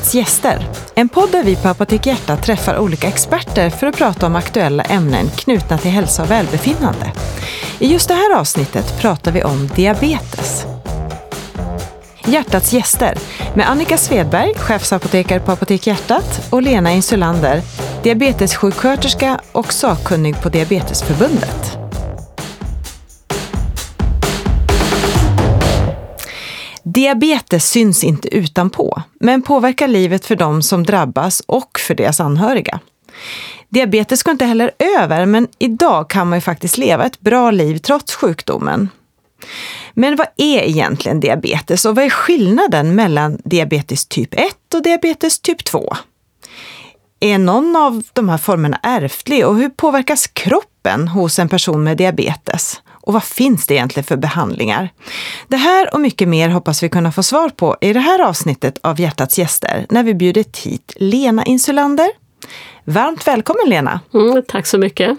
Hjärtats gäster. En podd där vi på Apotek Hjärta träffar olika experter för att prata om aktuella ämnen knutna till hälsa och välbefinnande. I just det här avsnittet pratar vi om diabetes. Hjärtats gäster med Annika Svedberg, chefsapotekare på Apotek Hjärtat och Lena Insulander, diabetessjuksköterska och sakkunnig på Diabetesförbundet. Diabetes syns inte utanpå, men påverkar livet för de som drabbas och för deras anhöriga. Diabetes går inte heller över, men idag kan man ju faktiskt leva ett bra liv trots sjukdomen. Men vad är egentligen diabetes och vad är skillnaden mellan diabetes typ 1 och diabetes typ 2? Är någon av de här formerna ärftlig och hur påverkas kroppen hos en person med diabetes? Och vad finns det egentligen för behandlingar? Det här och mycket mer hoppas vi kunna få svar på i det här avsnittet av Hjärtats gäster när vi bjudit hit Lena Insulander. Varmt välkommen Lena! Mm, tack så mycket!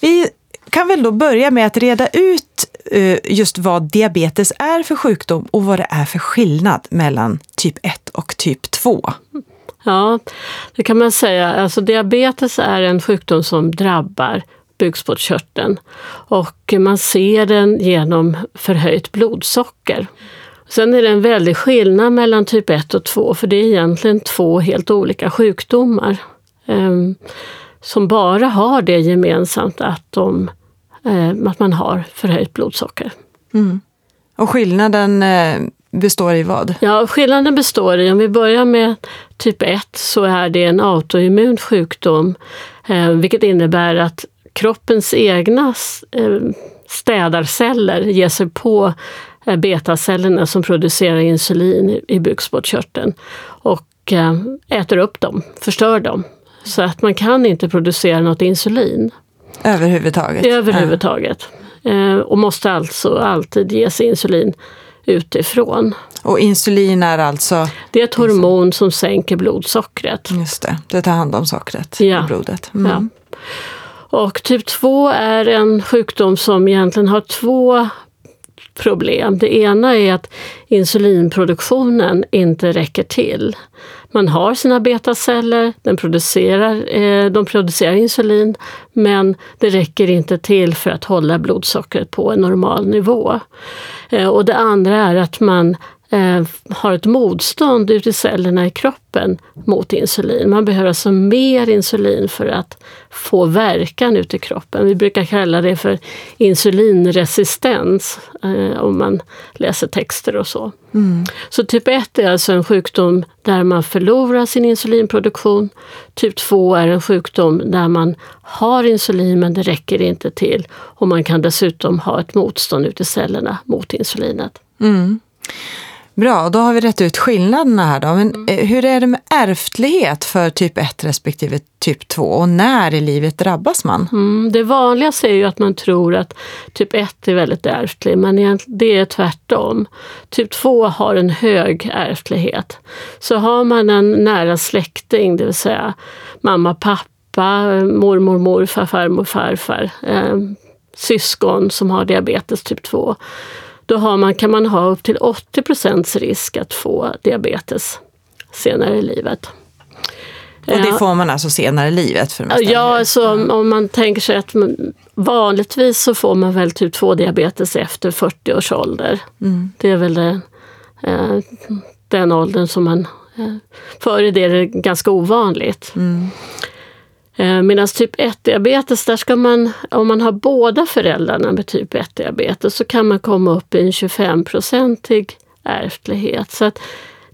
Vi kan väl då börja med att reda ut uh, just vad diabetes är för sjukdom och vad det är för skillnad mellan typ 1 och typ 2. Ja, det kan man säga. Alltså diabetes är en sjukdom som drabbar bukspottkörteln och man ser den genom förhöjt blodsocker. Sen är det en väldig skillnad mellan typ 1 och 2 för det är egentligen två helt olika sjukdomar eh, som bara har det gemensamt att, de, eh, att man har förhöjt blodsocker. Mm. Och skillnaden eh, består i vad? Ja, skillnaden består i, om vi börjar med typ 1, så är det en autoimmun sjukdom, eh, vilket innebär att kroppens egna eh, städarceller ger sig på eh, betacellerna som producerar insulin i bukspottkörteln och eh, äter upp dem, förstör dem. Så att man kan inte producera något insulin. Överhuvudtaget? Överhuvudtaget. Ja. Och måste alltså alltid ges insulin utifrån. Och insulin är alltså? Det är ett hormon som sänker blodsockret. Just det, det tar hand om sockret ja. i blodet. Mm. Ja. Och typ 2 är en sjukdom som egentligen har två problem. Det ena är att insulinproduktionen inte räcker till. Man har sina betaceller, den producerar, eh, de producerar insulin men det räcker inte till för att hålla blodsockret på en normal nivå. Eh, och det andra är att man har ett motstånd ute i cellerna i kroppen mot insulin. Man behöver alltså mer insulin för att få verkan ute i kroppen. Vi brukar kalla det för insulinresistens eh, om man läser texter och så. Mm. Så typ 1 är alltså en sjukdom där man förlorar sin insulinproduktion. Typ 2 är en sjukdom där man har insulin men det räcker inte till och man kan dessutom ha ett motstånd ute i cellerna mot insulinet. Mm. Bra, då har vi rätt ut skillnaderna här då. Men mm. Hur är det med ärftlighet för typ 1 respektive typ 2 och när i livet drabbas man? Mm, det vanligaste är ju att man tror att typ 1 är väldigt ärftlig, men det är tvärtom. Typ 2 har en hög ärftlighet. Så har man en nära släkting, det vill säga mamma, pappa, mormor, morfar, farmor, farfar, eh, syskon som har diabetes typ 2 då har man, kan man ha upp till 80% risk att få diabetes senare i livet. Och det får man alltså senare i livet? För ja, alltså, om, om man tänker sig att man, vanligtvis så får man väl typ 2-diabetes efter 40 års ålder. Mm. Det är väl det, eh, den åldern som man... Eh, före det är det ganska ovanligt. Mm. Eh, Medan typ 1-diabetes, där ska man, om man har båda föräldrarna med typ 1-diabetes så kan man komma upp i en 25-procentig ärftlighet. Så att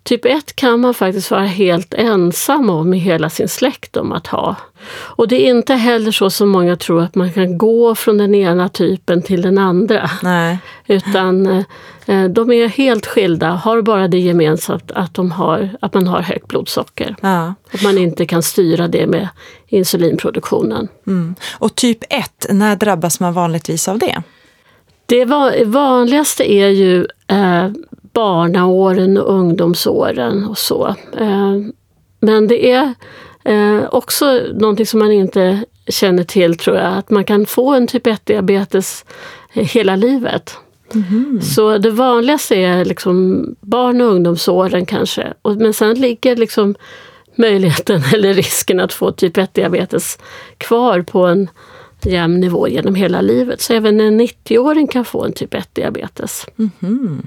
typ 1 kan man faktiskt vara helt ensam om i hela sin släkt om att ha. Och det är inte heller så som många tror att man kan gå från den ena typen till den andra. Nej. Utan eh, de är helt skilda, har bara det gemensamt att, de har, att man har högt blodsocker. Ja. Att man inte kan styra det med insulinproduktionen. Mm. Och typ 1, när drabbas man vanligtvis av det? Det vanligaste är ju eh, barnaåren och ungdomsåren och så. Eh, men det är eh, också någonting som man inte känner till tror jag, att man kan få en typ 1-diabetes hela livet. Mm. Så det vanligaste är liksom barn och ungdomsåren kanske. Men sen ligger liksom möjligheten eller risken att få typ 1-diabetes kvar på en jämn nivå genom hela livet. Så även en 90-åring kan få en typ 1-diabetes. Mm.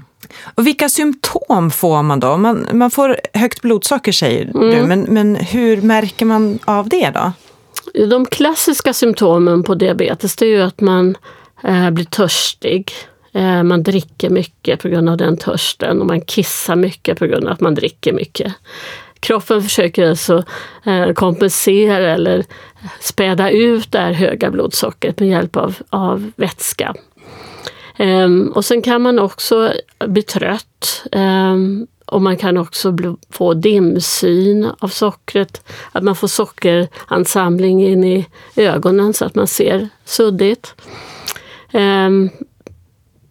Och vilka symptom får man då? Man, man får högt blodsocker säger mm. du, men, men hur märker man av det då? De klassiska symptomen på diabetes det är ju att man eh, blir törstig. Eh, man dricker mycket på grund av den törsten och man kissar mycket på grund av att man dricker mycket. Kroppen försöker alltså eh, kompensera eller späda ut det här höga blodsockret med hjälp av, av vätska. Ehm, och sen kan man också bli trött. Ehm, och man kan också få dimsyn av sockret. Att man får sockeransamling in i ögonen så att man ser suddigt. Ehm,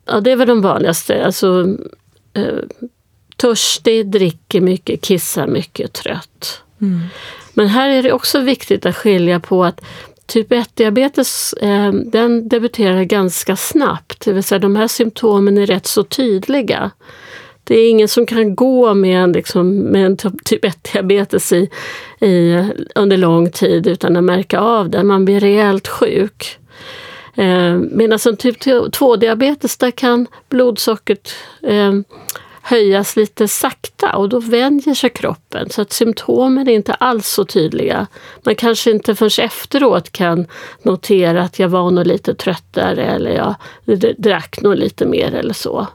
Ja, det är väl de vanligaste. Alltså, uh, törstig, dricker mycket, kissar mycket, trött. Mm. Men här är det också viktigt att skilja på att Typ 1-diabetes eh, den debuterar ganska snabbt, det vill säga de här symptomen är rätt så tydliga. Det är ingen som kan gå med en, liksom, med en typ 1-diabetes i, i, under lång tid utan att märka av det. Man blir rejält sjuk. Eh, Medan en typ 2-diabetes, där kan blodsockret eh, höjas lite sakta och då vänjer sig kroppen så att symptomen är inte alls så tydliga. Man kanske inte förrän efteråt kan notera att jag var nog lite tröttare eller jag drack nog lite mer eller så.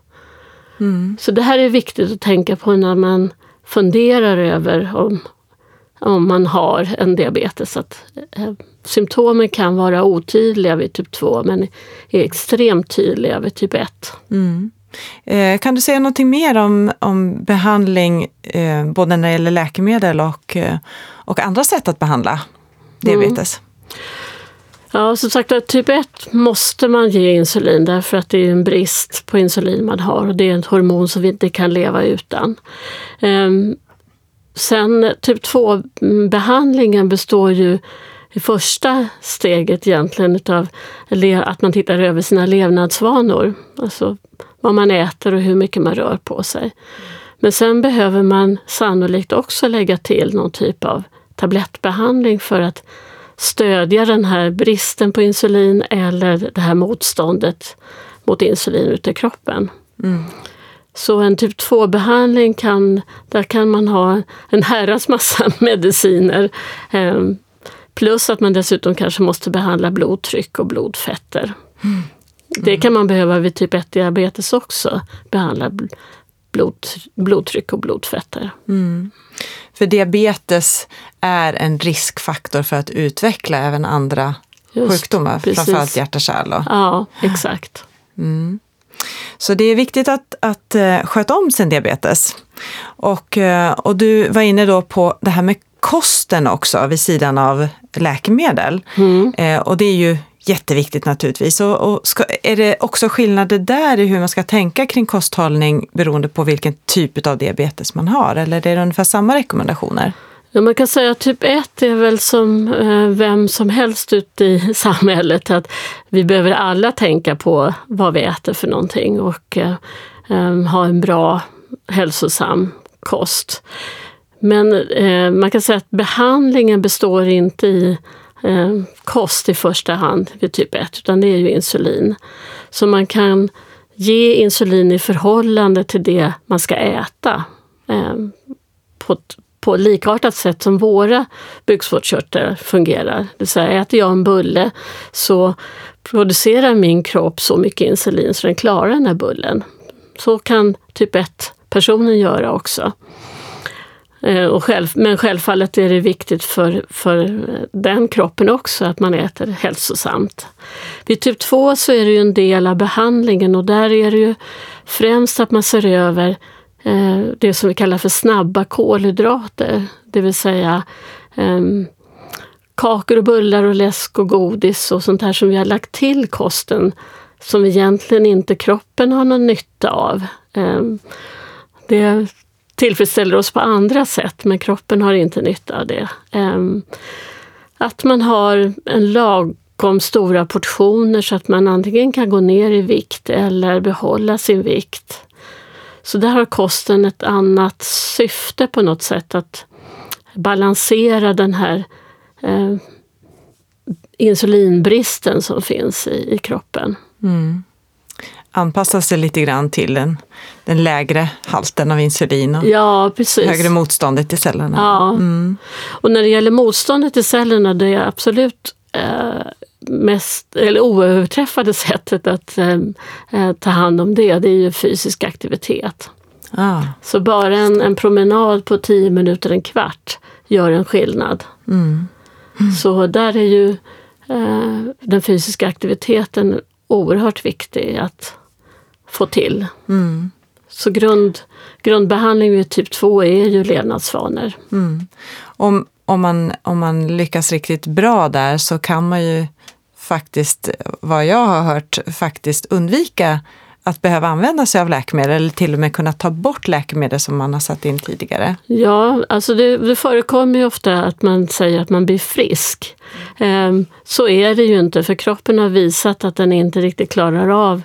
Mm. Så det här är viktigt att tänka på när man funderar över om, om man har en diabetes. Att, eh, symptomen kan vara otydliga vid typ 2 men är extremt tydliga vid typ 1. Mm. Eh, kan du säga någonting mer om, om behandling, eh, både när det gäller läkemedel och, eh, och andra sätt att behandla diabetes? Mm. Ja, som sagt typ 1 måste man ge insulin därför att det är en brist på insulin man har och det är ett hormon som vi inte kan leva utan. Sen typ 2-behandlingen mm, består ju i första steget egentligen utav att man tittar över sina levnadsvanor. Alltså vad man äter och hur mycket man rör på sig. Men sen behöver man sannolikt också lägga till någon typ av tablettbehandling för att stödja den här bristen på insulin eller det här motståndet mot insulin ute i kroppen. Mm. Så en typ 2-behandling kan, där kan man ha en herrans massa mediciner. Eh, plus att man dessutom kanske måste behandla blodtryck och blodfetter. Mm. Det kan man behöva vid typ 1-diabetes också, behandla blod, blodtryck och blodfetter. Mm. För diabetes är en riskfaktor för att utveckla även andra Just, sjukdomar, precis. framförallt hjärt-kärl. Ja, exakt. Mm. Så det är viktigt att, att uh, sköta om sin diabetes. Och, uh, och du var inne då på det här med kosten också vid sidan av läkemedel. Mm. Uh, och det är ju jätteviktigt naturligtvis. Och, och ska, är det också skillnader där i hur man ska tänka kring kosthållning beroende på vilken typ av diabetes man har? Eller är det ungefär samma rekommendationer? Ja, man kan säga att typ 1 är väl som eh, vem som helst ute i samhället. Att vi behöver alla tänka på vad vi äter för någonting och eh, ehm, ha en bra hälsosam kost. Men eh, man kan säga att behandlingen består inte i eh, kost i första hand vid typ 1, utan det är ju insulin. Så man kan ge insulin i förhållande till det man ska äta ehm, på likartat sätt som våra bukspottkörtlar fungerar. Det vill säga, äter jag en bulle så producerar min kropp så mycket insulin så den klarar den här bullen. Så kan typ 1-personen göra också. Eh, och själv, men självfallet är det viktigt för, för den kroppen också att man äter hälsosamt. Vid typ 2 så är det ju en del av behandlingen och där är det ju främst att man ser över Eh, det som vi kallar för snabba kolhydrater. Det vill säga ehm, kakor och bullar och läsk och godis och sånt här som vi har lagt till kosten som egentligen inte kroppen har någon nytta av. Ehm, det tillfredsställer oss på andra sätt, men kroppen har inte nytta av det. Ehm, att man har en lagom stora portioner så att man antingen kan gå ner i vikt eller behålla sin vikt. Så där har kosten ett annat syfte på något sätt, att balansera den här eh, insulinbristen som finns i, i kroppen. Mm. Anpassa sig lite grann till den, den lägre halten av insulin och ja, precis. högre motståndet i cellerna. Ja. Mm. Och när det gäller motståndet i cellerna, det är absolut eh, mest, eller oöverträffade sättet att eh, eh, ta hand om det, det är ju fysisk aktivitet. Ah. Så bara en, en promenad på tio minuter, en kvart, gör en skillnad. Mm. Mm. Så där är ju eh, den fysiska aktiviteten oerhört viktig att få till. Mm. Så grund, grundbehandling vid typ 2 är ju levnadsvanor. Mm. Om, om, man, om man lyckas riktigt bra där så kan man ju faktiskt, vad jag har hört, faktiskt undvika att behöva använda sig av läkemedel eller till och med kunna ta bort läkemedel som man har satt in tidigare? Ja, alltså det, det förekommer ju ofta att man säger att man blir frisk. Mm. Så är det ju inte, för kroppen har visat att den inte riktigt klarar av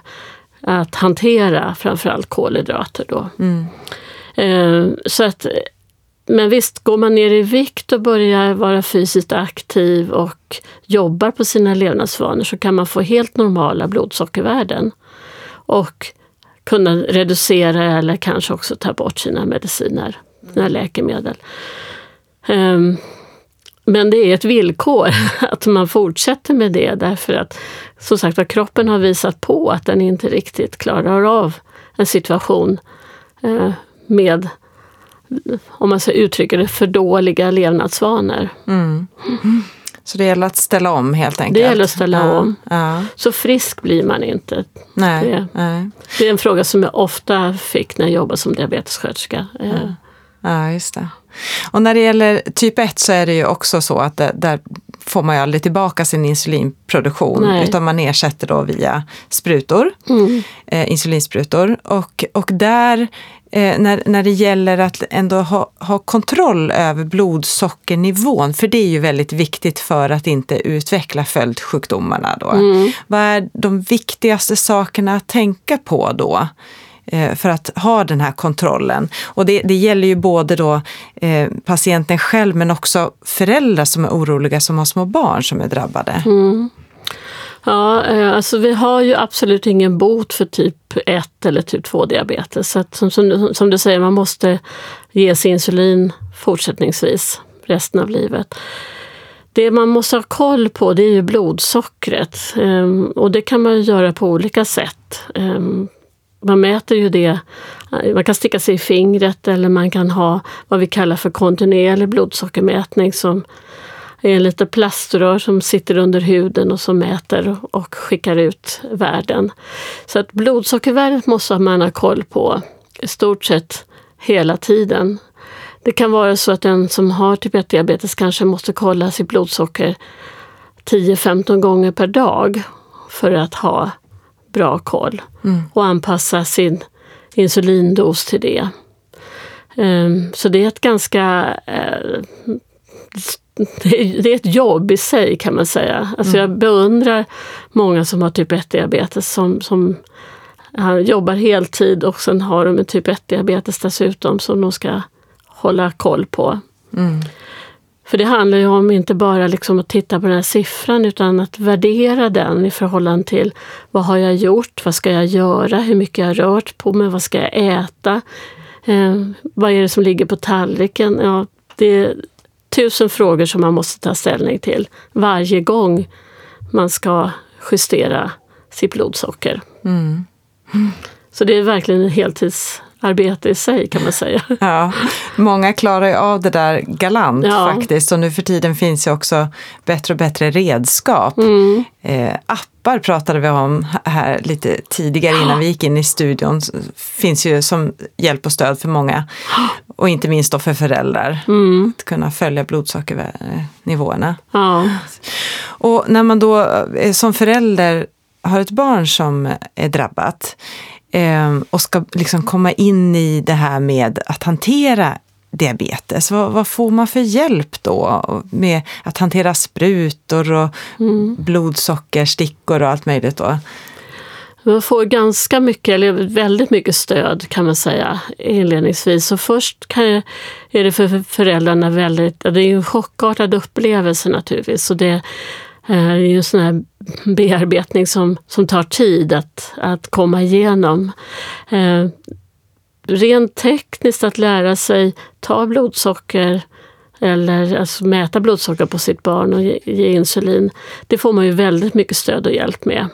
att hantera framförallt kolhydrater. Då. Mm. Ehm, så att, men visst, går man ner i vikt och börjar vara fysiskt aktiv och jobbar på sina levnadsvanor så kan man få helt normala blodsockervärden och kunna reducera eller kanske också ta bort sina mediciner, sina läkemedel. Um, men det är ett villkor att man fortsätter med det därför att som sagt att kroppen har visat på att den inte riktigt klarar av en situation eh, med, om man så uttrycker det, för dåliga levnadsvanor. Mm. Så det gäller att ställa om helt enkelt? Det gäller att ställa ja, om. Ja. Så frisk blir man inte. Nej, det, nej. det är en fråga som jag ofta fick när jag jobbade som diabetessköterska. Ja. ja, just det. Och när det gäller typ 1 så är det ju också så att det, där får man ju aldrig tillbaka sin insulinproduktion Nej. utan man ersätter då via sprutor, mm. eh, insulinsprutor. Och, och där eh, när, när det gäller att ändå ha, ha kontroll över blodsockernivån, för det är ju väldigt viktigt för att inte utveckla följdsjukdomarna. Då. Mm. Vad är de viktigaste sakerna att tänka på då? Eh, för att ha den här kontrollen. Och det, det gäller ju både då eh, patienten själv men också föräldrar som är oroliga som har små barn som är drabbade. Mm. Ja, eh, alltså vi har ju absolut ingen bot för typ 1 eller typ 2 diabetes. Så att, som, som, som, du säger, man måste ge sig insulin fortsättningsvis resten av livet. Det man måste ha koll på det är ju blodsockret ehm, och det kan man göra på olika sätt. Ehm, man mäter ju det, man kan sticka sig i fingret eller man kan ha vad vi kallar för kontinuerlig blodsockermätning som är en liten plaströr som sitter under huden och som mäter och skickar ut värden. Så att blodsockervärdet måste man ha koll på i stort sett hela tiden. Det kan vara så att den som har typ 1-diabetes kanske måste kolla sitt blodsocker 10-15 gånger per dag för att ha bra koll mm. och anpassa sin insulindos till det. Um, så det är ett ganska uh, det är ett jobb i sig kan man säga. Alltså mm. Jag beundrar många som har typ 1-diabetes som, som jobbar heltid och sen har de en typ 1-diabetes dessutom som de ska hålla koll på. Mm. För det handlar ju om inte bara liksom att titta på den här siffran utan att värdera den i förhållande till vad har jag gjort, vad ska jag göra, hur mycket jag har rört på mig, vad ska jag äta, eh, vad är det som ligger på tallriken? Ja, det tusen frågor som man måste ta ställning till varje gång man ska justera sitt blodsocker. Mm. Så det är verkligen en heltids arbete i sig kan man säga. Ja, många klarar ju av det där galant ja. faktiskt och nu för tiden finns ju också bättre och bättre redskap. Mm. Eh, appar pratade vi om här lite tidigare innan vi gick in i studion. Finns ju som hjälp och stöd för många och inte minst då för föräldrar. Mm. Att kunna följa blodsockernivåerna. Ja. Och när man då eh, som förälder har ett barn som är drabbat och ska liksom komma in i det här med att hantera diabetes, vad, vad, får man för hjälp då med att hantera sprutor och mm. blodsockerstickor och allt möjligt då? Man får ganska mycket, eller väldigt mycket stöd kan man säga inledningsvis. Så först kan är det för föräldrarna väldigt, det är en chockartad upplevelse naturligtvis. Så det Eh, är ju en sån här bearbetning som, som tar tid att, att komma igenom. Eh, rent tekniskt att lära sig ta blodsocker eller alltså mäta blodsocker på sitt barn och ge, ge insulin, det får man ju väldigt mycket stöd och hjälp med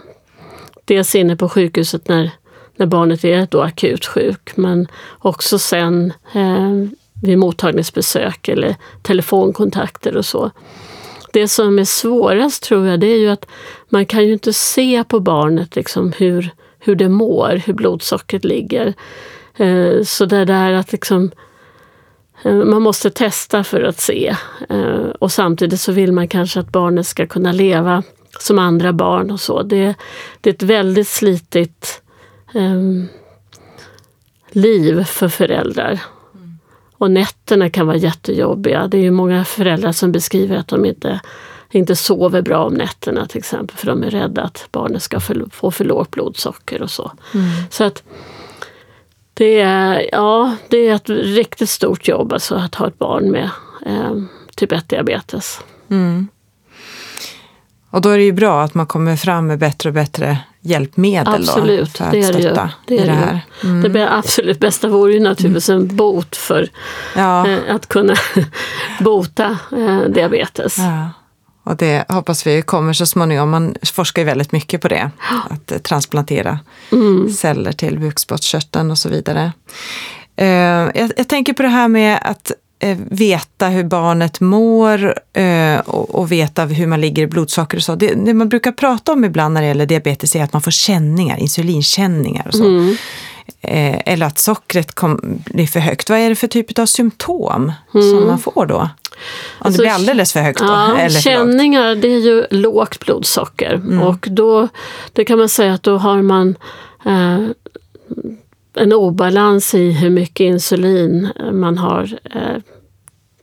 dels inne på sjukhuset när, när barnet är då akut sjuk men också sen eh, vid mottagningsbesök eller telefonkontakter och så. Det som är svårast tror jag det är ju att man kan ju inte se på barnet liksom hur, hur det mår, hur blodsockret ligger. Eh, så det där att liksom eh, man måste testa för att se. Eh, och samtidigt så vill man kanske att barnet ska kunna leva som andra barn och så. Det, det är ett väldigt slitigt um, liv för föräldrar. Och nätterna kan vara jättejobbiga. Det är ju många föräldrar som beskriver att de inte, inte sover bra om nätterna till exempel för de är rädda att barnet ska få för lågt blodsocker och så. Mm. Så att det är, ja, det är ett riktigt stort jobb alltså att ha ett barn med eh, typ 1-diabetes. Mm. Och då är det ju bra att man kommer fram med bättre och bättre hjälpmedel absolut, då, för att det stötta det, det, är det här. Mm. Det absolut bästa vore ju naturligtvis en bot för ja. eh, att kunna bota eh, diabetes. Ja. Och det hoppas vi kommer så småningom. Man forskar ju väldigt mycket på det. Att eh, transplantera mm. celler till bukspottkörteln och så vidare. Jag, jag tänker på det här med att veta hur barnet mår eh, och, veta hur man ligger i blodsocker och så. Det, det, man brukar prata om ibland när det gäller diabetes är att man får känningar, insulinkänningar och så. Mm. Eh, eller att sockret kom, blir för högt. Vad är det för typ av symptom mm. som man får då? Om alltså, det blir alldeles för högt då? Ja, eller känningar det är ju lågt blodsocker mm. och då det kan man säga att då har man eh, en obalans i hur mycket insulin man har, eh,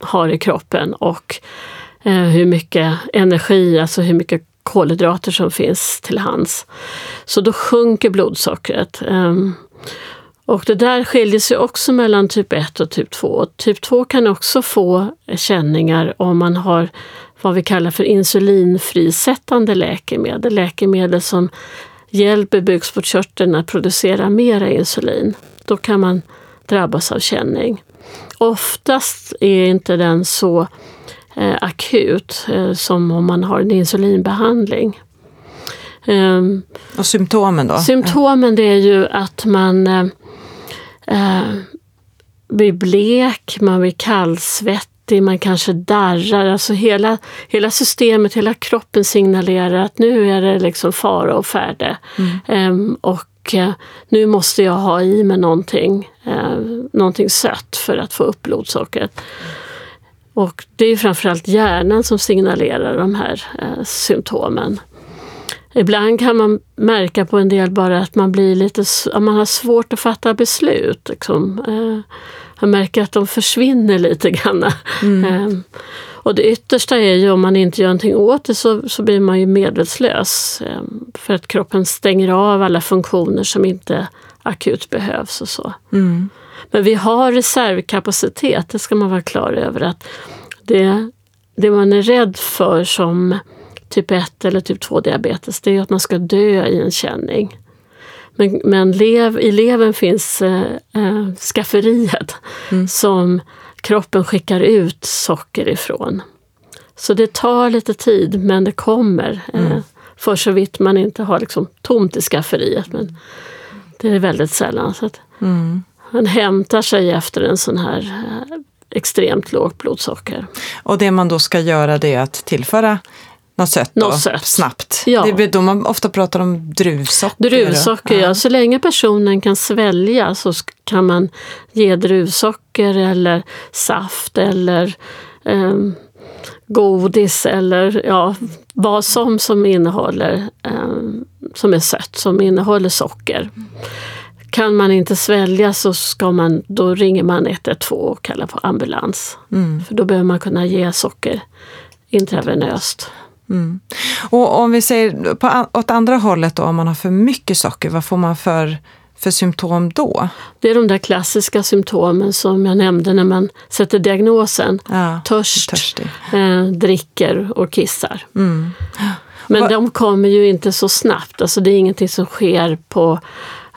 har i kroppen och eh, hur mycket energi, alltså hur mycket kolhydrater som finns till hands. Så då sjunker blodsockret. Ehm, och det där skiljer sig också mellan typ 1 och typ 2. Typ 2 kan också få känningar om man har vad vi kallar för insulinfrisättande läkemedel. Läkemedel som hjälper bukspottkörteln att producera mera insulin. Då kan man drabbas av känning. Oftast är inte den så eh, akut eh, som om man har en insulinbehandling. Um, och symptomen då? Symptomen det är ju att man eh, eh blir blek, man blir kallsvettig svettig, man kanske darrar. Alltså hela, hela systemet, hela kroppen signalerar att nu är det liksom fara och färde. Mm. Um, och uh, nu måste jag ha i mig någonting, uh, någonting sött för att få upp blodsockret. Och det är framförallt hjärnan som signalerar de här uh, symptomen. Ibland kan man märka på en del bara att man blir lite, man har svårt att fatta beslut. Liksom. Jag märker att de försvinner lite grann. Mm. Ehm, och det yttersta är ju om man inte gör någonting åt det så, så blir man ju medvetslös. Ehm, för att kroppen stänger av alla funktioner som inte akut behövs och så. Mm. Men vi har reservkapacitet, det ska man vara klar över. att det, det man är rädd för som typ 1 eller typ 2 diabetes, det är att man ska dö i en känning. Men, men lev, i levern finns äh, skafferiet mm. som kroppen skickar ut socker ifrån. Så det tar lite tid men det kommer. Mm. Eh, för så vitt man inte har liksom tomt i skafferiet. Men det är väldigt sällan. Så att mm. Man hämtar sig efter en sån här eh, extremt lågt blodsocker. Och det man då ska göra det är att tillföra något sött, något då, sött. snabbt. Ja. Det är då man ofta pratar om druvsocker. Druvsocker, ja. ja. Så länge personen kan svälja så kan man ge druvsocker eller saft eller eh, godis eller ja, vad som som innehåller eh, som är sött, som innehåller socker. kan man inte svälja så ska man, då ringer man 112 och kallar på ambulans. Mm. För då behöver man kunna ge socker intravenöst. Mm. Och om vi säger på, åt andra hållet då, om man har för mycket socker, vad får man för, för symptom då? Det är de där klassiska symptomen som jag nämnde när man sätter diagnosen. Ja, Törst, eh, dricker och kissar. Mm. Men Va- de kommer ju inte så snabbt. Alltså det är ingenting som sker på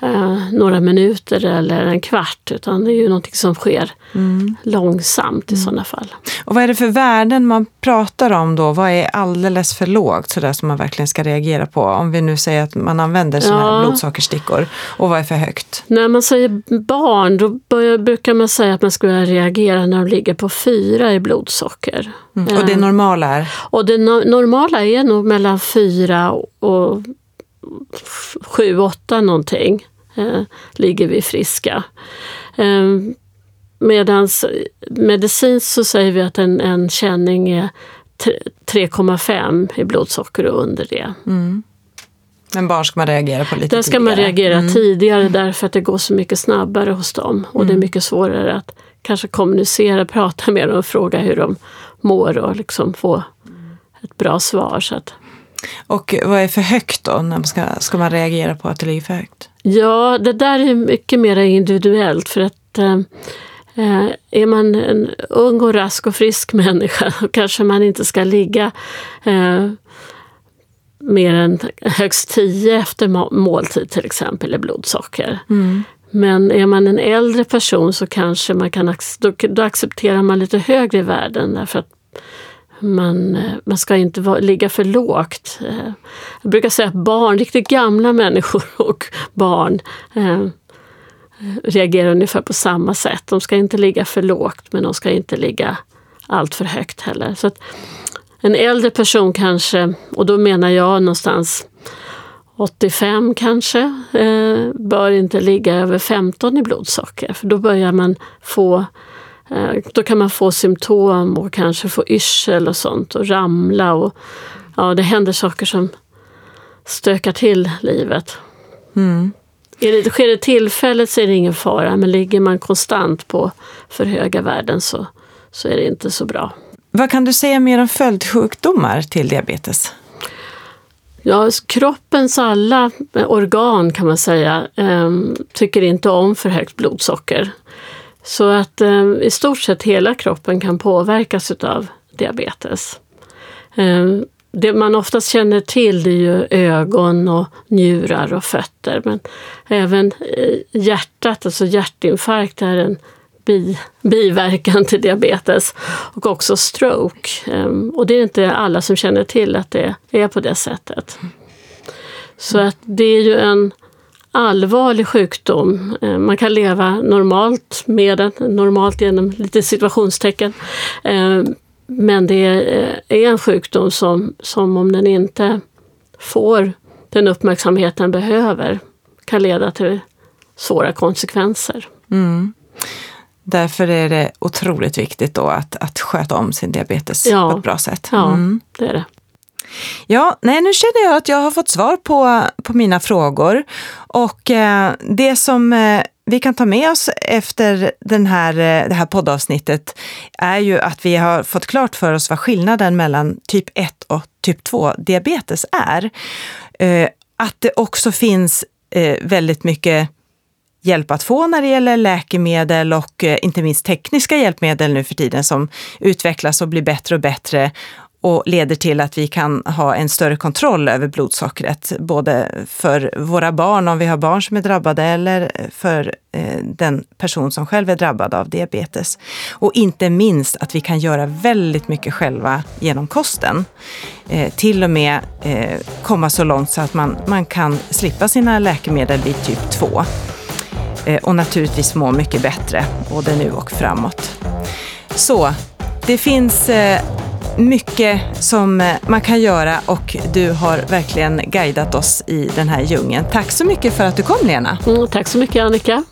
eh, några minuter eller en kvart. Utan det är ju någonting som sker Mm. långsamt i sådana fall. Och vad är det för värden man pratar om då? Vad är alldeles för lågt sådär som man verkligen ska reagera på? Om vi nu säger att man använder sådana här Ja. blodsockerstickor. Och vad är för högt? När man säger barn då börjar, brukar man säga att man börja reagera när de ligger på fyra i blodsocker. Mm. Och det Eh, normala är? Och det no- normala är nog mellan fyra och sju, åtta någonting. Eh, ligger vi friska. Eh, Medan medicinskt så säger vi att en, en känning är tre- 3,5 i blodsocker och under det. Mm. Men barn ska man reagera på lite Där ska man tidigare. reagera Mm. tidigare därför att det går så mycket snabbare hos dem. Och det är mycket svårare att kanske kommunicera, prata med dem och fråga hur de mår och liksom få ett bra svar. Så att, Och vad är för högt då? När man ska, ska man reagera på att det ligger för högt? Ja, det där är mycket mer individuellt för att eh, eh, är man en ung och rask och frisk människa då kanske man inte ska ligga eh, mer än högst 10 efter må- måltid till exempel i blodsocker. Men är man en äldre person så kanske man kan då, då accepterar man lite högre värden därför att man, eh, man ska inte vara, ligga för lågt. Eh, jag brukar säga att barn, riktigt gamla människor och barn eh, reagerar ungefär på samma sätt. De ska inte ligga för lågt men de ska inte ligga allt för högt heller. Så att en äldre person kanske, och då menar jag någonstans 85 kanske, eh, bör inte ligga över 15 i blodsocker. För då börjar man få då kan man få symptom och kanske få yrsel och sånt och ramla. Och, ja, det händer saker som stökar till livet. Mm. Är det, sker det tillfället så är det ingen fara, men ligger man konstant på för höga värden så, så är det inte så bra. Vad kan du säga mer om följdsjukdomar till diabetes? Ja, kroppens alla organ kan man säga eh, tycker inte om för högt blodsocker. Så att eh, i stort sett hela kroppen kan påverkas av diabetes. Eh, det man oftast känner till det är ju ögon och njurar och fötter. Men även eh, hjärtat, alltså hjärtinfarkt är en bi, biverkan till diabetes. Och också stroke. Eh, och det är inte alla som känner till att det är på det sättet. Så att det är ju en allvarlig sjukdom. Eh, Man kan leva normalt med den, normalt genom lite situationstecken. Eh, Men det är en sjukdom som, som om den inte får den uppmärksamhet den behöver kan leda till svåra konsekvenser. Mm. Därför är det otroligt viktigt då att, att sköta om sin diabetes Ja. på ett bra sätt. Ja, Mm. det är det. Ja, nej, nu känner jag att jag har fått svar på, på mina frågor. Och eh, det som eh, vi kan ta med oss efter den här, eh, det här poddavsnittet är ju att vi har fått klart för oss vad skillnaden mellan typ 1 och typ 2 diabetes är. Eh, att det också finns eh, väldigt mycket hjälp att få när det gäller läkemedel och eh, inte minst tekniska hjälpmedel nu för tiden som utvecklas och blir bättre och bättre och leder till att vi kan ha en större kontroll över blodsockret, både för våra barn om vi har barn som är drabbade eller eh, för eh, den person som själv är drabbad av diabetes. Och inte minst att vi kan göra väldigt mycket själva genom kosten. Eh, till och med eh, komma så långt så att man, man kan slippa sina läkemedel vid typ 2 eh, och naturligtvis må mycket bättre, både nu och framåt. Så det finns eh, mycket som eh, man kan göra och du har verkligen guidat oss i den här djungeln. Tack så mycket för att du kom Lena. Mm, tack så mycket Annika.